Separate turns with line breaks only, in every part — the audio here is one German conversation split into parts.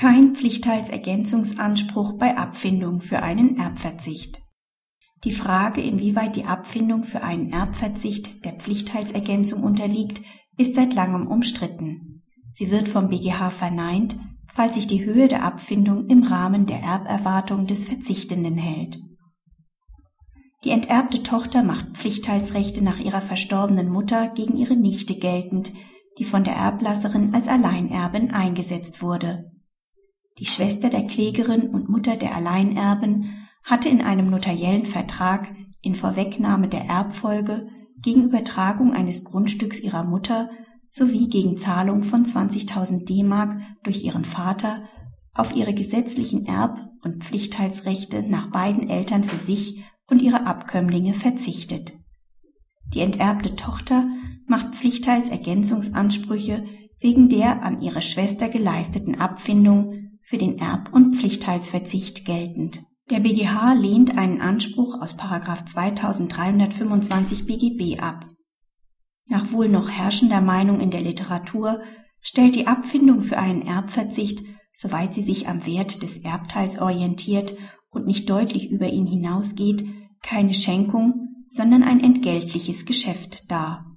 kein Pflichtteilsergänzungsanspruch bei Abfindung für einen Erbverzicht. Die Frage, inwieweit die Abfindung für einen Erbverzicht der Pflichtteilsergänzung unterliegt, ist seit langem umstritten. Sie wird vom BGH verneint, falls sich die Höhe der Abfindung im Rahmen der Erberwartung des Verzichtenden hält. Die enterbte Tochter macht Pflichtteilsrechte nach ihrer verstorbenen Mutter gegen ihre Nichte geltend, die von der Erblasserin als Alleinerbin eingesetzt wurde. Die Schwester der Klägerin und Mutter der Alleinerben hatte in einem notariellen Vertrag in Vorwegnahme der Erbfolge gegen Übertragung eines Grundstücks ihrer Mutter sowie gegen Zahlung von 20.000 D-Mark durch ihren Vater auf ihre gesetzlichen Erb- und Pflichtteilsrechte nach beiden Eltern für sich und ihre Abkömmlinge verzichtet. Die enterbte Tochter macht Pflichtteilsergänzungsansprüche wegen der an ihre Schwester geleisteten Abfindung für den Erb- und Pflichtteilsverzicht geltend. Der BGH lehnt einen Anspruch aus 2325 BGB ab. Nach wohl noch herrschender Meinung in der Literatur stellt die Abfindung für einen Erbverzicht, soweit sie sich am Wert des Erbteils orientiert und nicht deutlich über ihn hinausgeht, keine Schenkung, sondern ein entgeltliches Geschäft dar.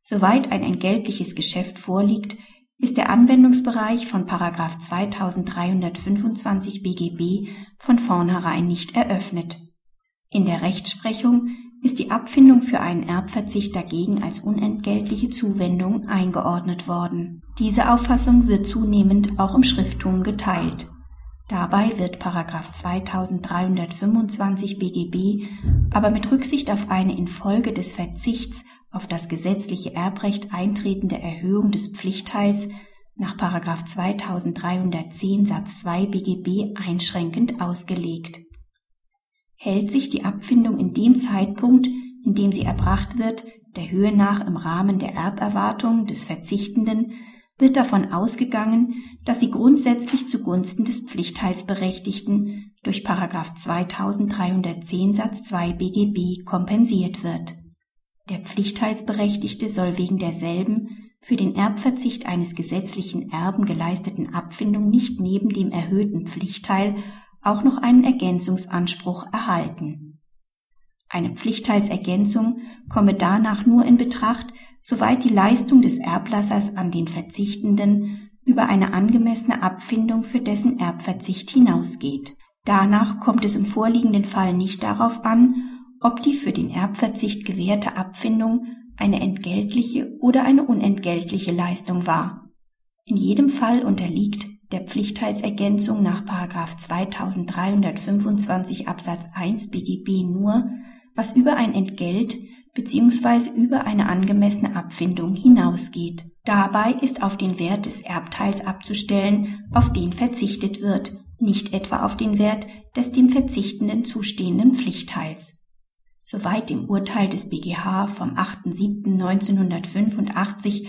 Soweit ein entgeltliches Geschäft vorliegt, ist der Anwendungsbereich von 2325 BGB von vornherein nicht eröffnet. In der Rechtsprechung ist die Abfindung für einen Erbverzicht dagegen als unentgeltliche Zuwendung eingeordnet worden. Diese Auffassung wird zunehmend auch im Schrifttum geteilt. Dabei wird 2325 BGB aber mit Rücksicht auf eine infolge des Verzichts auf das gesetzliche Erbrecht eintretende Erhöhung des Pflichtteils nach 2310 Satz 2 BGB einschränkend ausgelegt. Hält sich die Abfindung in dem Zeitpunkt, in dem sie erbracht wird, der Höhe nach im Rahmen der Erberwartung des Verzichtenden, wird davon ausgegangen, dass sie grundsätzlich zugunsten des Pflichtteilsberechtigten durch 2310 Satz 2 BGB kompensiert wird. Der Pflichtteilsberechtigte soll wegen derselben für den Erbverzicht eines gesetzlichen Erben geleisteten Abfindung nicht neben dem erhöhten Pflichtteil auch noch einen Ergänzungsanspruch erhalten. Eine Pflichtteilsergänzung komme danach nur in Betracht, soweit die Leistung des Erblassers an den Verzichtenden über eine angemessene Abfindung für dessen Erbverzicht hinausgeht. Danach kommt es im vorliegenden Fall nicht darauf an, ob die für den Erbverzicht gewährte Abfindung eine entgeltliche oder eine unentgeltliche Leistung war. In jedem Fall unterliegt der Pflichtteilsergänzung nach 2325 Absatz 1 BGB nur, was über ein Entgelt bzw. über eine angemessene Abfindung hinausgeht. Dabei ist auf den Wert des Erbteils abzustellen, auf den verzichtet wird, nicht etwa auf den Wert des dem Verzichtenden zustehenden Pflichtteils. Soweit dem Urteil des BGH vom 8.7.1985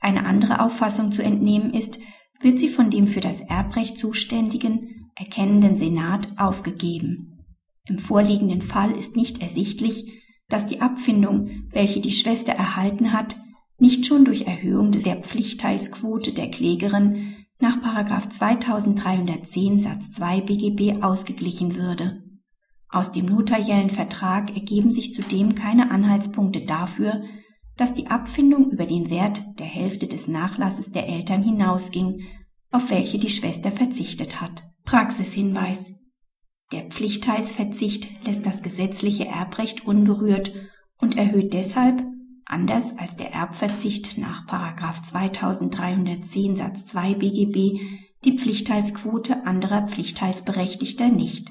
eine andere Auffassung zu entnehmen ist, wird sie von dem für das Erbrecht zuständigen erkennenden Senat aufgegeben. Im vorliegenden Fall ist nicht ersichtlich, dass die Abfindung, welche die Schwester erhalten hat, nicht schon durch Erhöhung der Pflichtteilsquote der Klägerin nach 2310 Satz 2 BGB ausgeglichen würde. Aus dem notariellen Vertrag ergeben sich zudem keine Anhaltspunkte dafür, dass die Abfindung über den Wert der Hälfte des Nachlasses der Eltern hinausging, auf welche die Schwester verzichtet hat. Praxishinweis der Pflichtteilsverzicht lässt das gesetzliche Erbrecht unberührt und erhöht deshalb, anders als der Erbverzicht nach 2310 Satz 2 BGB, die Pflichtteilsquote anderer Pflichtteilsberechtigter nicht